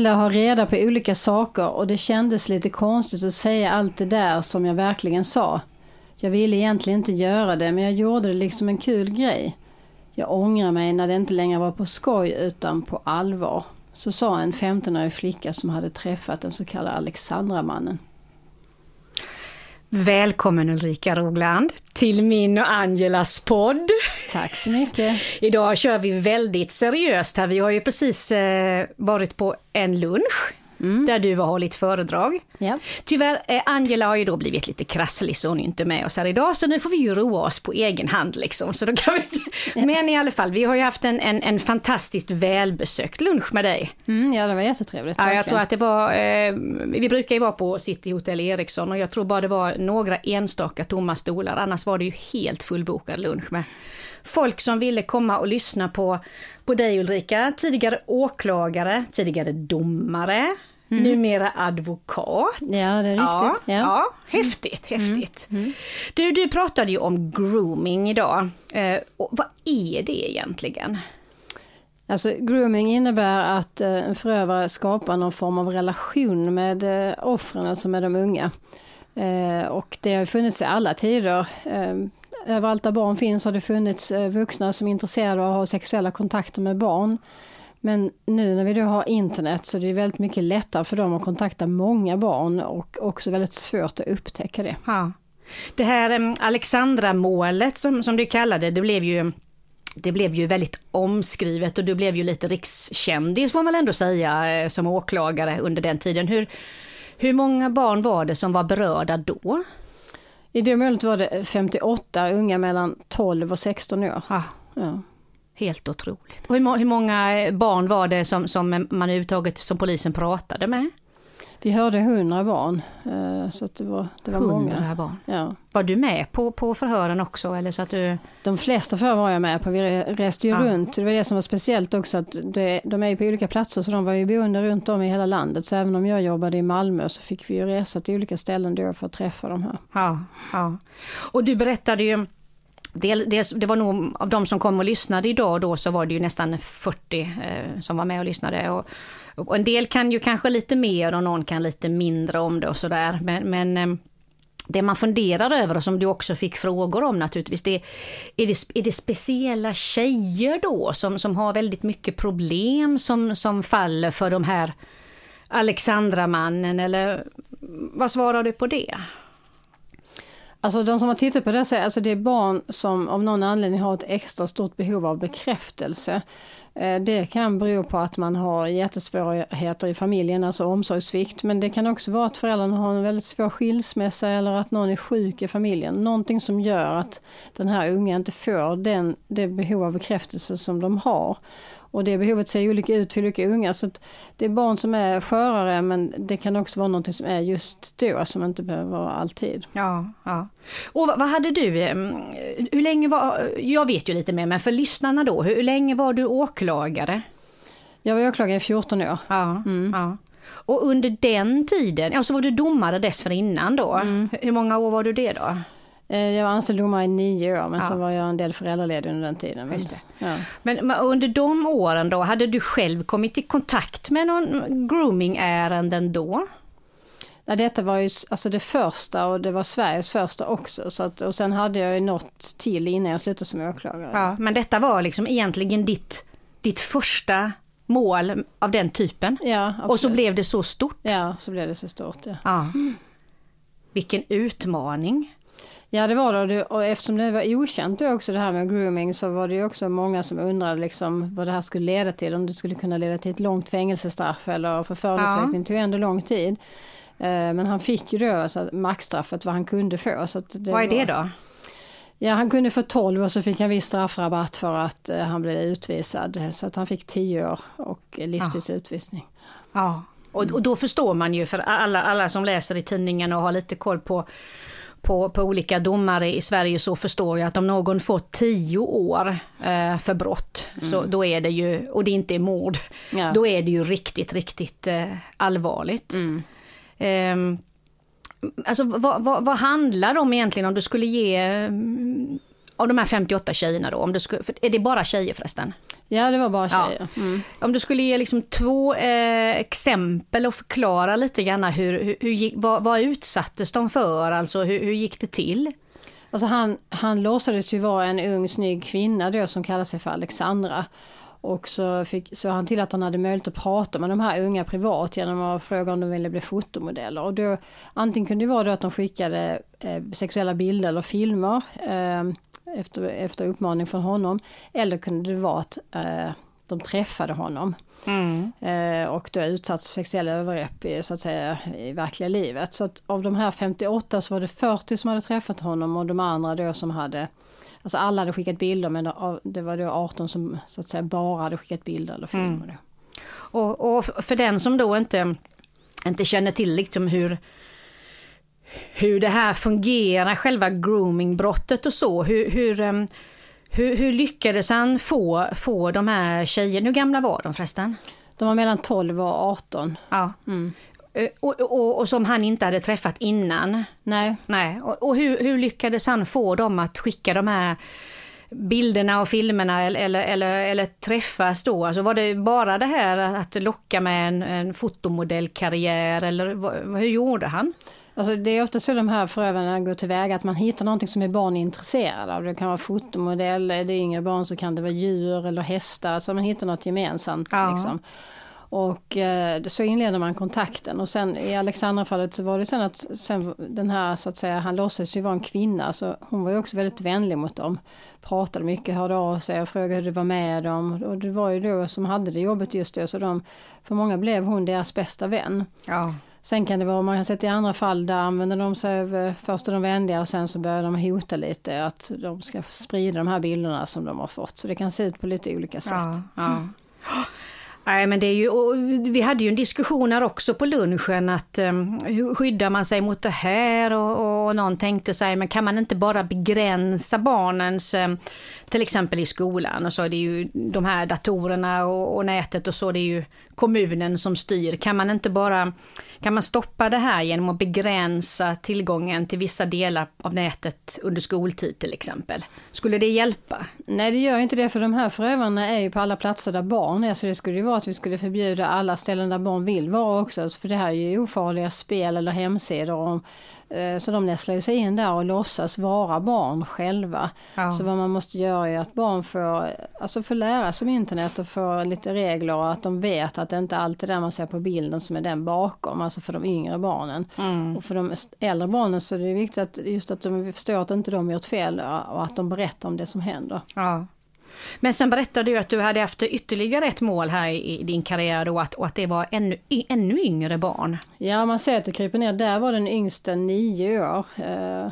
ville ha reda på olika saker och det kändes lite konstigt att säga allt det där som jag verkligen sa. Jag ville egentligen inte göra det men jag gjorde det liksom en kul grej. Jag ångrar mig när det inte längre var på skoj utan på allvar. Så sa en 15-årig flicka som hade träffat den så kallade Alexandramannen. Välkommen Ulrika Rogland till min och Angelas podd. Tack så mycket. Idag kör vi väldigt seriöst här. Vi har ju precis eh, varit på en lunch mm. där du har hållit föredrag. Ja. Tyvärr, eh, Angela har ju då blivit lite krasslig så hon är inte med oss här idag, så nu får vi ju roa oss på egen hand liksom. Så då kan vi... Ja. Men i alla fall, vi har ju haft en, en, en fantastiskt välbesökt lunch med dig. Mm, ja, det var jättetrevligt. Ja, jag tror att det var, eh, vi brukar ju vara på City Hotel Eriksson och jag tror bara det var några enstaka tomma stolar, annars var det ju helt fullbokad lunch med folk som ville komma och lyssna på, på dig Ulrika, tidigare åklagare, tidigare domare, Mm. Numera advokat. Ja, det är riktigt. Ja, ja. ja häftigt, häftigt. Mm. Mm. Du, du pratade ju om grooming idag. Eh, vad är det egentligen? Alltså, grooming innebär att eh, en förövare skapar någon form av relation med eh, offren, alltså med de unga. Eh, och det har funnits i alla tider. Eh, överallt där barn finns har det funnits eh, vuxna som är intresserade av att ha sexuella kontakter med barn. Men nu när vi då har internet så är det väldigt mycket lättare för dem att kontakta många barn och också väldigt svårt att upptäcka det. Ja. Det här Alexandra-målet som, som du kallade det, blev ju det blev ju väldigt omskrivet och du blev ju lite rikskändis får man ändå säga eh, som åklagare under den tiden. Hur, hur många barn var det som var berörda då? I det målet var det 58 unga mellan 12 och 16 år. Ah. Ja. Helt otroligt. Och hur, hur många barn var det som, som man överhuvudtaget som polisen pratade med? Vi hörde hundra barn. Eh, så det var, det var många. barn? Ja. Var du med på, på förhören också? Eller så att du... De flesta förhör var jag med på. Vi reste ju ja. runt. Det var det som var speciellt också att det, de är ju på olika platser så de var ju boende runt om i hela landet. Så även om jag jobbade i Malmö så fick vi ju resa till olika ställen då för att träffa de här. Ja, ja. Och du berättade ju Dels, det var nog av de som kom och lyssnade idag då så var det ju nästan 40 eh, som var med och lyssnade. Och, och, en del kan ju kanske lite mer och någon kan lite mindre om det och sådär. Men, men eh, det man funderar över och som du också fick frågor om naturligtvis, det är, det, är det speciella tjejer då som, som har väldigt mycket problem som, som faller för de här Alexandramannen eller vad svarar du på det? Alltså de som har tittat på det säger alltså det är barn som av någon anledning har ett extra stort behov av bekräftelse. Eh, det kan bero på att man har jättesvårigheter i familjen, alltså omsorgssvikt. Men det kan också vara att föräldrarna har en väldigt svår skilsmässa eller att någon är sjuk i familjen. Någonting som gör att den här unga inte får den, det behov av bekräftelse som de har. Och det behovet ser olika ut för olika unga. Så det är barn som är skörare men det kan också vara något som är just då som inte behöver vara alltid. Ja, ja. Och vad hade du, hur länge var, jag vet ju lite mer men för lyssnarna då, hur länge var du åklagare? Jag var åklagare i 14 år. Ja, mm. ja. Och under den tiden, ja så var du domare dessförinnan då. Mm. Hur många år var du det då? Eh, jag var anställd domare i nio år men ja. så var jag en del föräldraledig under den tiden. Men, ja. men, under de åren då, hade du själv kommit i kontakt med någon grooming-ärenden då? Ja, detta var ju alltså det första och det var Sveriges första också. Så att, och sen hade jag ju något till innan jag slutade som åklagare. Ja, men detta var liksom egentligen ditt, ditt första mål av den typen? Ja, absolut. Och så blev det så stort? Ja, så blev det så stort. Ja. ja. Vilken utmaning! Ja det var det och eftersom det var okänt då också det här med grooming så var det ju också många som undrade liksom vad det här skulle leda till. Om det skulle kunna leda till ett långt fängelsestraff eller för förundersökning ja. tog ändå lång tid. Eh, men han fick ju då alltså maxstraffet vad han kunde få. Så det vad är det då? Ja han kunde få 12 och så fick han viss straffrabatt för att eh, han blev utvisad. Så att han fick 10 år och livstids utvisning. Ja, och, och då förstår man ju för alla, alla som läser i tidningen och har lite koll på på, på olika domare i Sverige så förstår jag att om någon får tio år eh, för brott, mm. så då är det ju, och det inte är mord, ja. då är det ju riktigt, riktigt eh, allvarligt. Mm. Eh, alltså vad, vad, vad handlar det om egentligen om du skulle ge av de här 58 tjejerna då, om du skulle, är det bara tjejer förresten? Ja, det var bara tjejer. Ja. Mm. Om du skulle ge liksom två eh, exempel och förklara lite grann hur, hur, hur vad, vad utsattes de för, alltså hur, hur gick det till? Alltså han, han låtsades ju vara en ung snygg kvinna då som kallade sig för Alexandra. Och så, fick, så han till att han hade möjlighet att prata med de här unga privat genom att fråga om de ville bli fotomodeller. Och då, antingen kunde det vara då att de skickade eh, sexuella bilder eller filmer eh, efter, efter uppmaning från honom. Eller kunde det vara att eh, de träffade honom. Mm. Eh, och då utsatts för sexuella övergrepp i, så att säga, i verkliga livet. Så att av de här 58 så var det 40 som hade träffat honom och de andra då som hade Alltså alla hade skickat bilder men det var då 18 som så att säga bara hade skickat bilder eller filmer. Mm. Och, och, för den som då inte, inte känner till liksom hur hur det här fungerar, själva groomingbrottet och så. Hur, hur, hur, hur lyckades han få, få de här tjejerna, hur gamla var de förresten? De var mellan 12 och 18. Ja. Mm. Eh, och, och, och, som han inte hade träffat innan. Nej. Nej. Och, och hur, hur, lyckades han få dem att skicka de här bilderna och filmerna eller, eller, eller, eller träffas då? Alltså var det bara det här att locka med en, en fotomodellkarriär eller hur gjorde han? Alltså det är ofta så de här förövarna går tillväga att man hittar någonting som är barn intresserade av. Det kan vara fotomodell, är det yngre barn så kan det vara djur eller hästar, så man hittar något gemensamt. Ja. Liksom. Och eh, så inleder man kontakten och sen i Alexandra-fallet så var det sen att sen den här så att säga, han låtsades ju vara en kvinna så hon var ju också väldigt vänlig mot dem. Pratade mycket, hörde av sig och frågade hur det var med dem. Och det var ju då som hade det jobbet just då så de, för många blev hon deras bästa vän. Ja. Sen kan det vara, man har sett i andra fall där använder de sig av, först är de vänliga och sen så börjar de hota lite att de ska sprida de här bilderna som de har fått. Så det kan se ut på lite olika sätt. Ja, ja. Nej, men det är ju, vi hade ju en diskussion här också på lunchen att um, hur skyddar man sig mot det här och, och någon tänkte sig, men kan man inte bara begränsa barnens, um, till exempel i skolan och så är det ju de här datorerna och, och nätet och så, det är ju kommunen som styr. Kan man inte bara kan man stoppa det här genom att begränsa tillgången till vissa delar av nätet under skoltid till exempel? Skulle det hjälpa? Nej det gör inte det för de här förövarna är ju på alla platser där barn är så det skulle ju vara att vi skulle förbjuda alla ställen där barn vill vara också. För det här är ju ofarliga spel eller hemsidor om Eh, så de nästlar sig in där och låtsas vara barn själva. Ja. Så vad man måste göra är att barn får, alltså får lära sig om internet och få lite regler och att de vet att det inte alltid är det man ser på bilden som är den bakom, alltså för de yngre barnen. Mm. Och för de äldre barnen så är det viktigt att just att de förstår att inte de gjort fel och att de berättar om det som händer. Ja. Men sen berättade du att du hade haft ytterligare ett mål här i din karriär då, att, och att det var ännu, ännu yngre barn. Ja, man ser att det kryper ner. Där var den yngsta nio år. Eh,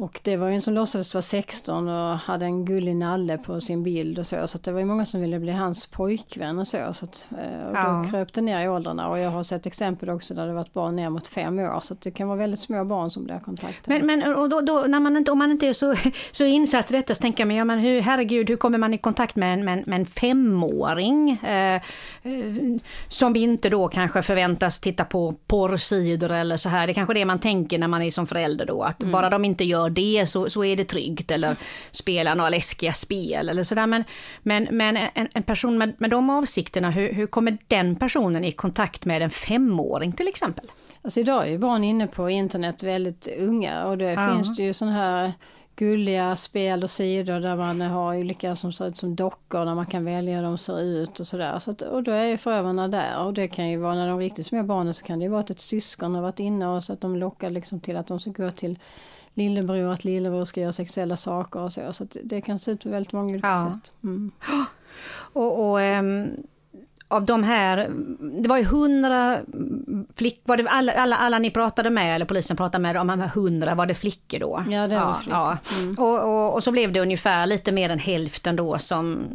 och det var ju en som låtsades vara 16 och hade en gullig nalle på sin bild och så. Så det var ju många som ville bli hans pojkvän och så. så att, eh, och då ja. kröp det ner i åldrarna. Och jag har sett exempel också där det varit barn ner mot fem år. Så det kan vara väldigt små barn som blir kontaktade. Men, men och då, då, när man inte, om man inte är så, så insatt i detta så tänker man, ja men hur, herregud, hur kommer man i kontakt med en, med, med en femåring? Eh, eh, som inte då kanske förväntas titta på porrsidor eller så här. Det är kanske det man tänker när man är som förälder då. Att mm. bara de inte gör det så, så är det tryggt. Eller spela några läskiga spel eller sådär. Men, men, men en, en person med, med de avsikterna, hur, hur kommer den personen i kontakt med en femåring till exempel? Alltså idag är ju barn inne på internet väldigt unga och det ja. finns det ju sådana här gulliga spel och sidor där man har olika som ser ut som dockor där man kan välja hur de ser ut och sådär. Så att, och då är ju förövarna där och det kan ju vara när de riktigt små barnen så kan det ju vara att ett syskon har varit inne och så att de lockar liksom till att de ska gå till lillebror, att lillebror ska göra sexuella saker och så. Så det kan se ut på väldigt många olika ja. sätt. Mm. Och, och ähm, av de här, det var ju hundra flickor, var det alla, alla, alla ni pratade med, eller polisen pratade med, om de här hundra, var det flickor då? Ja, det var ja, flickor. Ja. Mm. Och, och, och, så blev det ungefär lite mer än hälften då som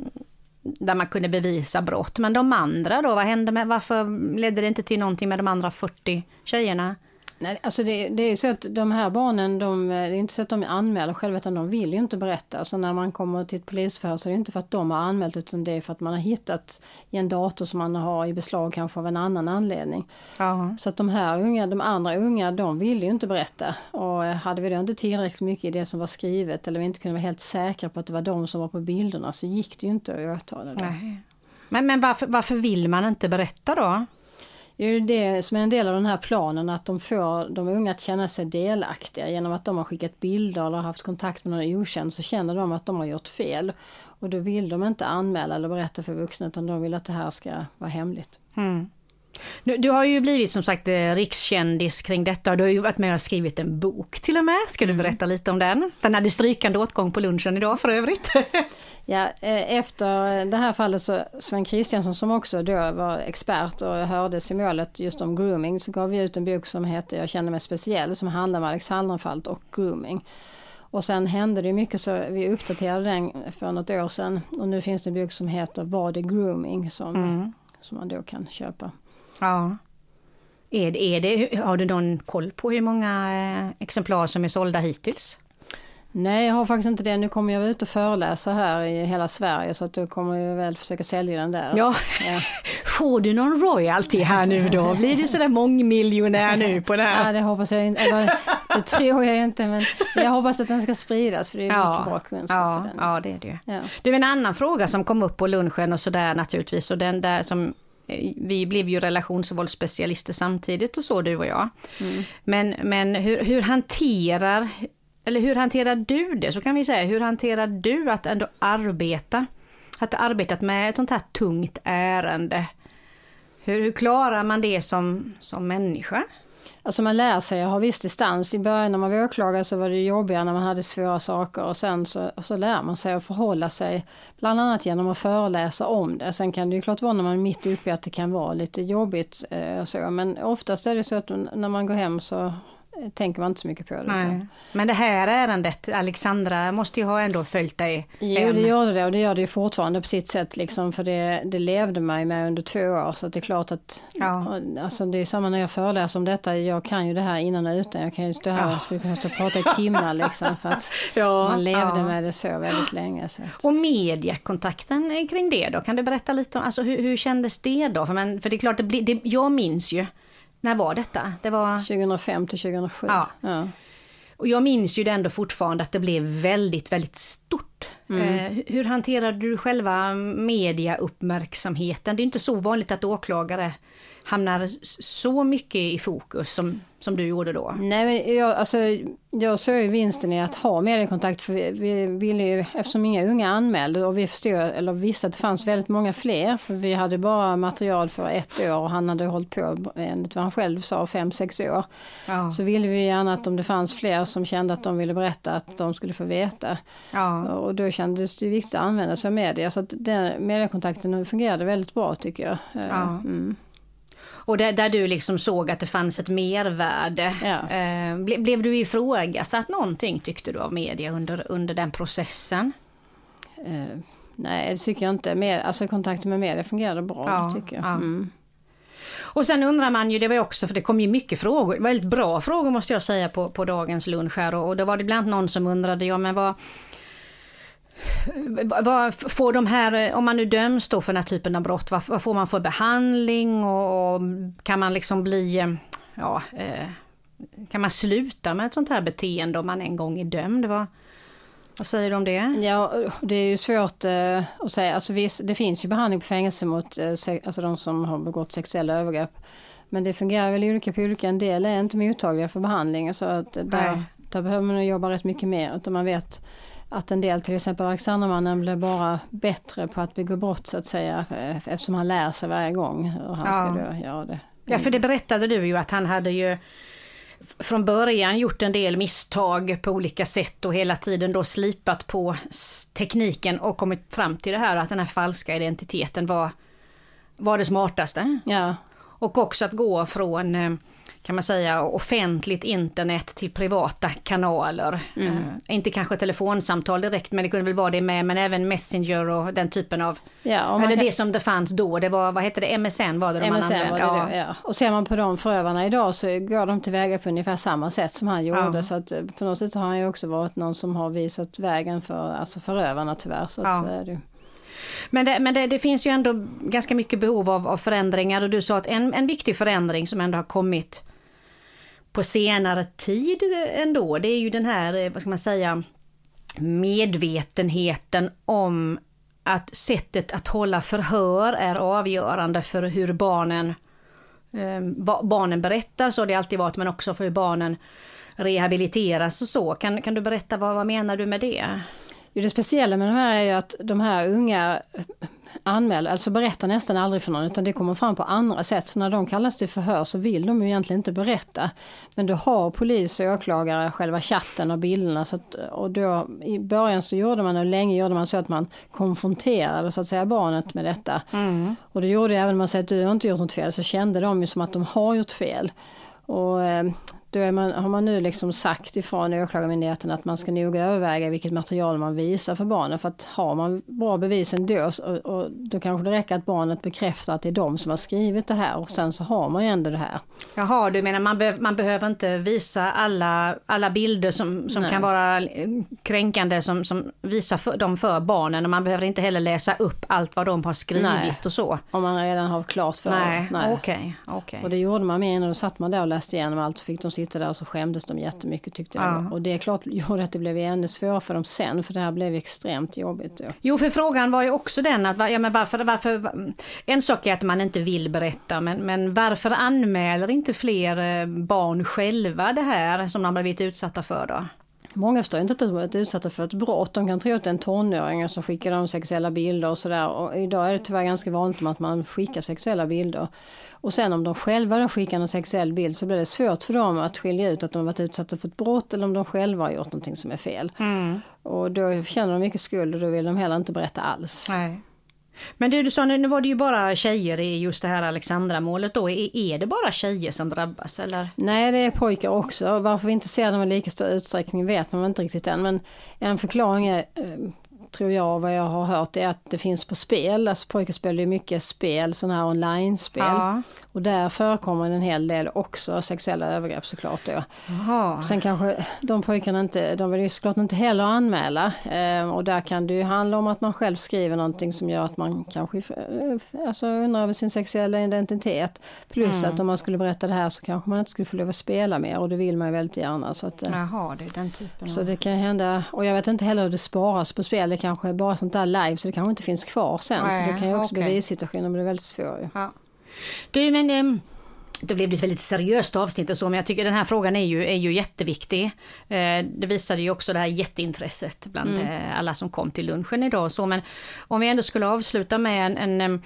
där man kunde bevisa brott. Men de andra då, vad hände med, varför ledde det inte till någonting med de andra 40 tjejerna? Nej, alltså det, det är ju så att de här barnen, de, det är inte så att de anmäler själva utan de vill ju inte berätta. Så när man kommer till ett polisförhör så är det inte för att de har anmält utan det är för att man har hittat i en dator som man har i beslag kanske av en annan anledning. Ja. Så att de här unga, de andra unga, de vill ju inte berätta. Och hade vi då inte tillräckligt mycket i det som var skrivet eller vi inte kunde vara helt säkra på att det var de som var på bilderna så gick det ju inte att åtala. Nej. Men, men varför, varför vill man inte berätta då? Det är ju det som är en del av den här planen, att de får de unga att känna sig delaktiga. Genom att de har skickat bilder eller haft kontakt med någon okänd så känner de att de har gjort fel. Och då vill de inte anmäla eller berätta för vuxna utan de vill att det här ska vara hemligt. Mm. Du, du, har ju blivit som sagt eh, rikskändis kring detta. Du har ju varit med och skrivit en bok till och med. Ska du mm. berätta lite om den? Den hade strykande åtgång på lunchen idag för övrigt. Ja, eh, efter det här fallet så Sven Kristiansson som också då var expert och hördes i målet just om grooming så gav vi ut en bok som heter Jag känner mig speciell som handlar om Alexanderfallet och grooming. Och sen hände det mycket så vi uppdaterade den för något år sedan och nu finns det en bok som heter Vad är grooming som, mm. som man då kan köpa. Ja. Är det, är det, har du någon koll på hur många eh, exemplar som är sålda hittills? Nej, jag har faktiskt inte det. Nu kommer jag ut och föreläsa här i hela Sverige så att då kommer jag väl försöka sälja den där. Ja. ja. Får du någon royalty här nu då? Blir du sådär mångmiljonär nu på det här? Ja, det hoppas jag inte. Eller det tror jag inte, men jag hoppas att den ska spridas för det är ja. mycket bra kunskap ja, den. Ja, det är det ja. Du, en annan fråga som kom upp på lunchen och sådär naturligtvis och den där som vi blev ju relationsvåldsspecialister samtidigt och så du och jag. Mm. Men, men hur, hur hanterar eller hur hanterar du det? Så kan vi säga, hur hanterar du att ändå arbeta? Att ha arbetat med ett sånt här tungt ärende. Hur, hur klarar man det som, som människa? Alltså man lär sig att ha viss distans. I början när man var åklagare så var det jobbigare när man hade svåra saker och sen så, så lär man sig att förhålla sig bland annat genom att föreläsa om det. Sen kan det ju klart vara när man är mitt uppe i att det kan vara lite jobbigt eh, och så men oftast är det så att när man går hem så tänker man inte så mycket på det. Men det här ärendet, Alexandra måste ju ha ändå följt dig? Jo, det gör det och det gör det ju fortfarande på sitt sätt liksom, för det, det levde mig med under två år. Så det är klart att, ja. alltså det är samma när jag föreläser om detta, jag kan ju det här innan och utan. Jag kan ju stå här och skulle kunna stå och prata i timmar liksom, för att ja, man levde ja. med det så väldigt länge. Så att. Och mediekontakten kring det då, kan du berätta lite om, alltså hur, hur kändes det då? För, man, för det är klart, det blir, det, jag minns ju när var detta? Det var... 2005 till 2007. Ja. ja. Och jag minns ju det ändå fortfarande att det blev väldigt, väldigt stort. Mm. Eh, hur hanterade du själva mediauppmärksamheten? Det är inte så vanligt att åklagare hamnar så mycket i fokus som, som du gjorde då? Nej, men jag, alltså, jag såg ju vinsten i att ha mediekontakt för vi, vi ville ju, eftersom inga unga anmälde och vi förstod, eller visste att det fanns väldigt många fler, för vi hade bara material för ett år och han hade hållit på, enligt vad han själv sa, fem, sex år. Ja. Så ville vi gärna att om det fanns fler som kände att de ville berätta, att de skulle få veta. Ja. Och då kändes det viktigt att använda sig av media, så att den mediekontakten fungerade väldigt bra tycker jag. Ja. Mm. Och där, där, du liksom såg att det fanns ett mervärde. Ja. Eh, ble, blev du ifrågasatt någonting tyckte du av media under, under den processen? Eh, nej det tycker jag inte. Med, alltså kontakten med media fungerade bra ja, tycker jag. Ja. Mm. Och sen undrar man ju, det var också, för det kom ju mycket frågor, väldigt bra frågor måste jag säga på, på dagens lunch här och, och då var det bland annat någon som undrade, ja men vad vad får de här, om man nu döms då för den här typen av brott, vad, vad får man för behandling och, och, kan man liksom bli, ja, eh, kan man sluta med ett sånt här beteende om man en gång är dömd? Vad, vad säger du om det? Ja, det är ju svårt eh, att säga. Alltså, visst, det finns ju behandling på fängelse mot eh, alltså de som har begått sexuella övergrepp. Men det fungerar väl olika på olika. En del är inte mottagliga för behandling. Så att där, där behöver man jobba rätt mycket mer. Utan man vet att en del, till exempel Alexandermannen, blev bara bättre på att begå brott så att säga eh, eftersom han lär sig varje gång hur han ja. ska då göra det. Ja, för det berättade du ju att han hade ju från början gjort en del misstag på olika sätt och hela tiden då slipat på tekniken och kommit fram till det här att den här falska identiteten var, var det smartaste. Ja. Och också att gå från eh, kan man säga, offentligt internet till privata kanaler. Mm. Uh, inte kanske telefonsamtal direkt, men det kunde väl vara det med, men även Messenger och den typen av... Ja, eller kan... det som det fanns då, det var, vad hette det, MSN var det de MSN var det ja. Då, ja. Och ser man på de förövarna idag så går de tillväga på ungefär samma sätt som han gjorde. Ja. Så att eh, på något sätt har han ju också varit någon som har visat vägen för alltså förövarna tyvärr. Så att, så är det. Men, det, men det, det, finns ju ändå ganska mycket behov av, av förändringar och du sa att en, en viktig förändring som ändå har kommit på senare tid ändå, det är ju den här, eh, vad ska man säga, medvetenheten om att sättet att hålla förhör är avgörande för hur barnen, eh, barnen berättar, så har det alltid varit, men också för hur barnen rehabiliteras och så. Kan, kan du berätta vad, vad menar du med det? Jo, det speciella med de här är ju att de här unga anmäler, alltså berättar nästan aldrig för någon utan det kommer fram på andra sätt. Så när de kallas till förhör så vill de ju egentligen inte berätta. Men då har polis och åklagare själva chatten och bilderna. Så att, och då, I början så gjorde man, och länge gjorde man så att man konfronterade så att säga barnet med detta. Mm. Och det gjorde även om man säger att du har inte gjort något fel så kände de ju som att de har gjort fel. Och då man, har man nu liksom sagt ifrån Åklagarmyndigheten att man ska noga överväga vilket material man visar för barnen. För att har man bra bevis ändå, och, och då kanske det räcker att barnet bekräftar att det är de som har skrivit det här och sen så har man ju ändå det här. Jaha, du menar man, be man behöver inte visa alla, alla bilder som, som kan vara kränkande som, som visar för, dem för barnen och man behöver inte heller läsa upp allt vad de har skrivit Nej, och så? om man redan har klart för Nej, okej. Okay, okay. Och det gjorde man med och då satt man där och läste igenom allt så fick de sitta där och så skämdes de jättemycket tyckte jag. Ja. Och det är klart gjorde att det blev ännu svårare för dem sen för det här blev extremt jobbigt. Då. Jo för frågan var ju också den att ja, men varför, varför, en sak är att man inte vill berätta men, men varför anmäler inte fler eh, barn själva det här som de har blivit utsatta för då? Många förstår inte att de varit utsatta för ett brott. De kan tro att det är en tonåring som skickar dem sexuella bilder och sådär. Och idag är det tyvärr ganska vanligt att man skickar sexuella bilder. Och sen om de själva då skickar en sexuell bild så blir det svårt för dem att skilja ut att de varit utsatta för ett brott eller om de själva har gjort någonting som är fel. Mm. Och då känner de mycket skuld och då vill de heller inte berätta alls. Nej. Men du, du sa nu, var det ju bara tjejer i just det här Alexandra-målet då. Är, är det bara tjejer som drabbas eller? Nej, det är pojkar också. Varför vi inte ser dem i lika stor utsträckning vet man inte riktigt än. Men en förklaring är eh, tror jag, vad jag har hört, är att det finns på spel. Alltså pojkar spelar ju mycket spel, sådana här online-spel. Ja. Och där förekommer en hel del också sexuella övergrepp såklart. Då. Aha. Sen kanske de pojkarna inte, de vill ju såklart inte heller anmäla. Eh, och där kan det ju handla om att man själv skriver någonting som gör att man kanske eh, alltså, undrar över sin sexuella identitet. Plus mm. att om man skulle berätta det här så kanske man inte skulle få lov att spela mer och det vill man ju väldigt gärna. Så, att, eh, Jaha, det är den typen så det kan hända, och jag vet inte heller hur det sparas på spel. Kanske är bara sånt där live så det kanske inte finns kvar sen. Nej, så det kan ju också okay. bevissituationen bli väldigt svår. Ja. Du, men ehm, då blev det ett väldigt seriöst avsnitt och så, men jag tycker den här frågan är ju, är ju jätteviktig. Eh, det visade ju också det här jätteintresset bland mm. Eh, alla som kom till lunchen idag och så, men om vi ändå skulle avsluta med en, en ehm,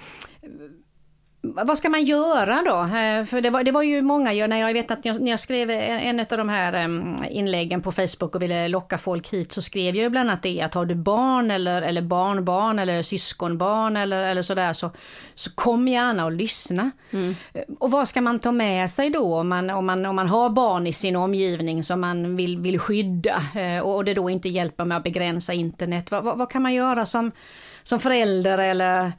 vad ska man göra då? Eh, för det var, det var ju många, när jag vet att när jag skrev en av de här inläggen på Facebook och ville locka folk hit så skrev jag ju bland annat det att har du barn eller, eller barnbarn eller syskonbarn eller, eller sådär så, så kom gärna och lyssna. Mm. Eh, och vad ska man ta med sig då om man, om man, om man har barn i sin omgivning som man vill, vill skydda eh, och det då inte hjälper med att begränsa internet? Vad, vad, vad kan man göra som, som förälder eller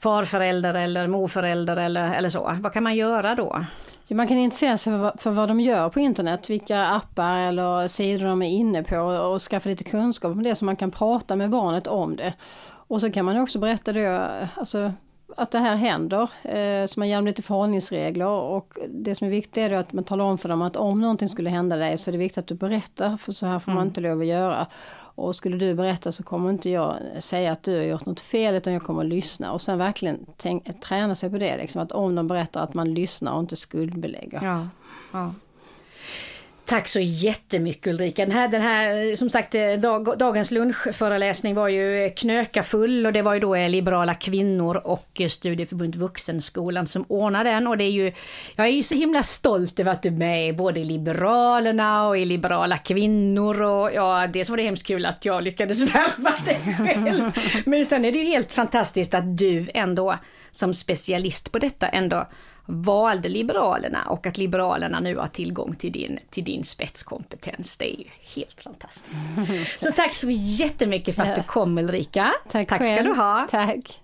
farförälder eller morförälder eller, eller så. Vad kan man göra då? Man kan intressera sig för, för vad de gör på internet, vilka appar eller sidor de är inne på och skaffa lite kunskap om det så man kan prata med barnet om det. Och så kan man också berätta då, alltså att det här händer, eh, så man ger dem lite förhållningsregler och det som är viktigt är att man talar om för dem att om någonting skulle hända dig så är det viktigt att du berättar, för så här får mm. man inte lov att göra. Och skulle du berätta så kommer inte jag säga att du har gjort något fel utan jag kommer att lyssna och sen verkligen tänk, träna sig på det, liksom, att om de berättar att man lyssnar och inte skuldbelägger. Ja, ja. Tack så jättemycket Ulrika. Den här, den här eh, som sagt, eh, dag, dagens lunchföreläsning var ju eh, knökafull och det var ju då Liberala kvinnor och Studieförbund Vuxenskolan som ordnade den och det är ju, jag är ju så himla stolt över att du är med både i Liberalerna och i Liberala kvinnor och ja, dels var det hemskt kul att jag lyckades värva dig själv. Men sen är det ju helt fantastiskt att du ändå som specialist på detta ändå valde Liberalerna och att Liberalerna nu har tillgång till din, till din spetskompetens. Det är ju helt fantastiskt. Så tack så jättemycket för att du kom Ulrika. Tack, tack ska du ha. Tack.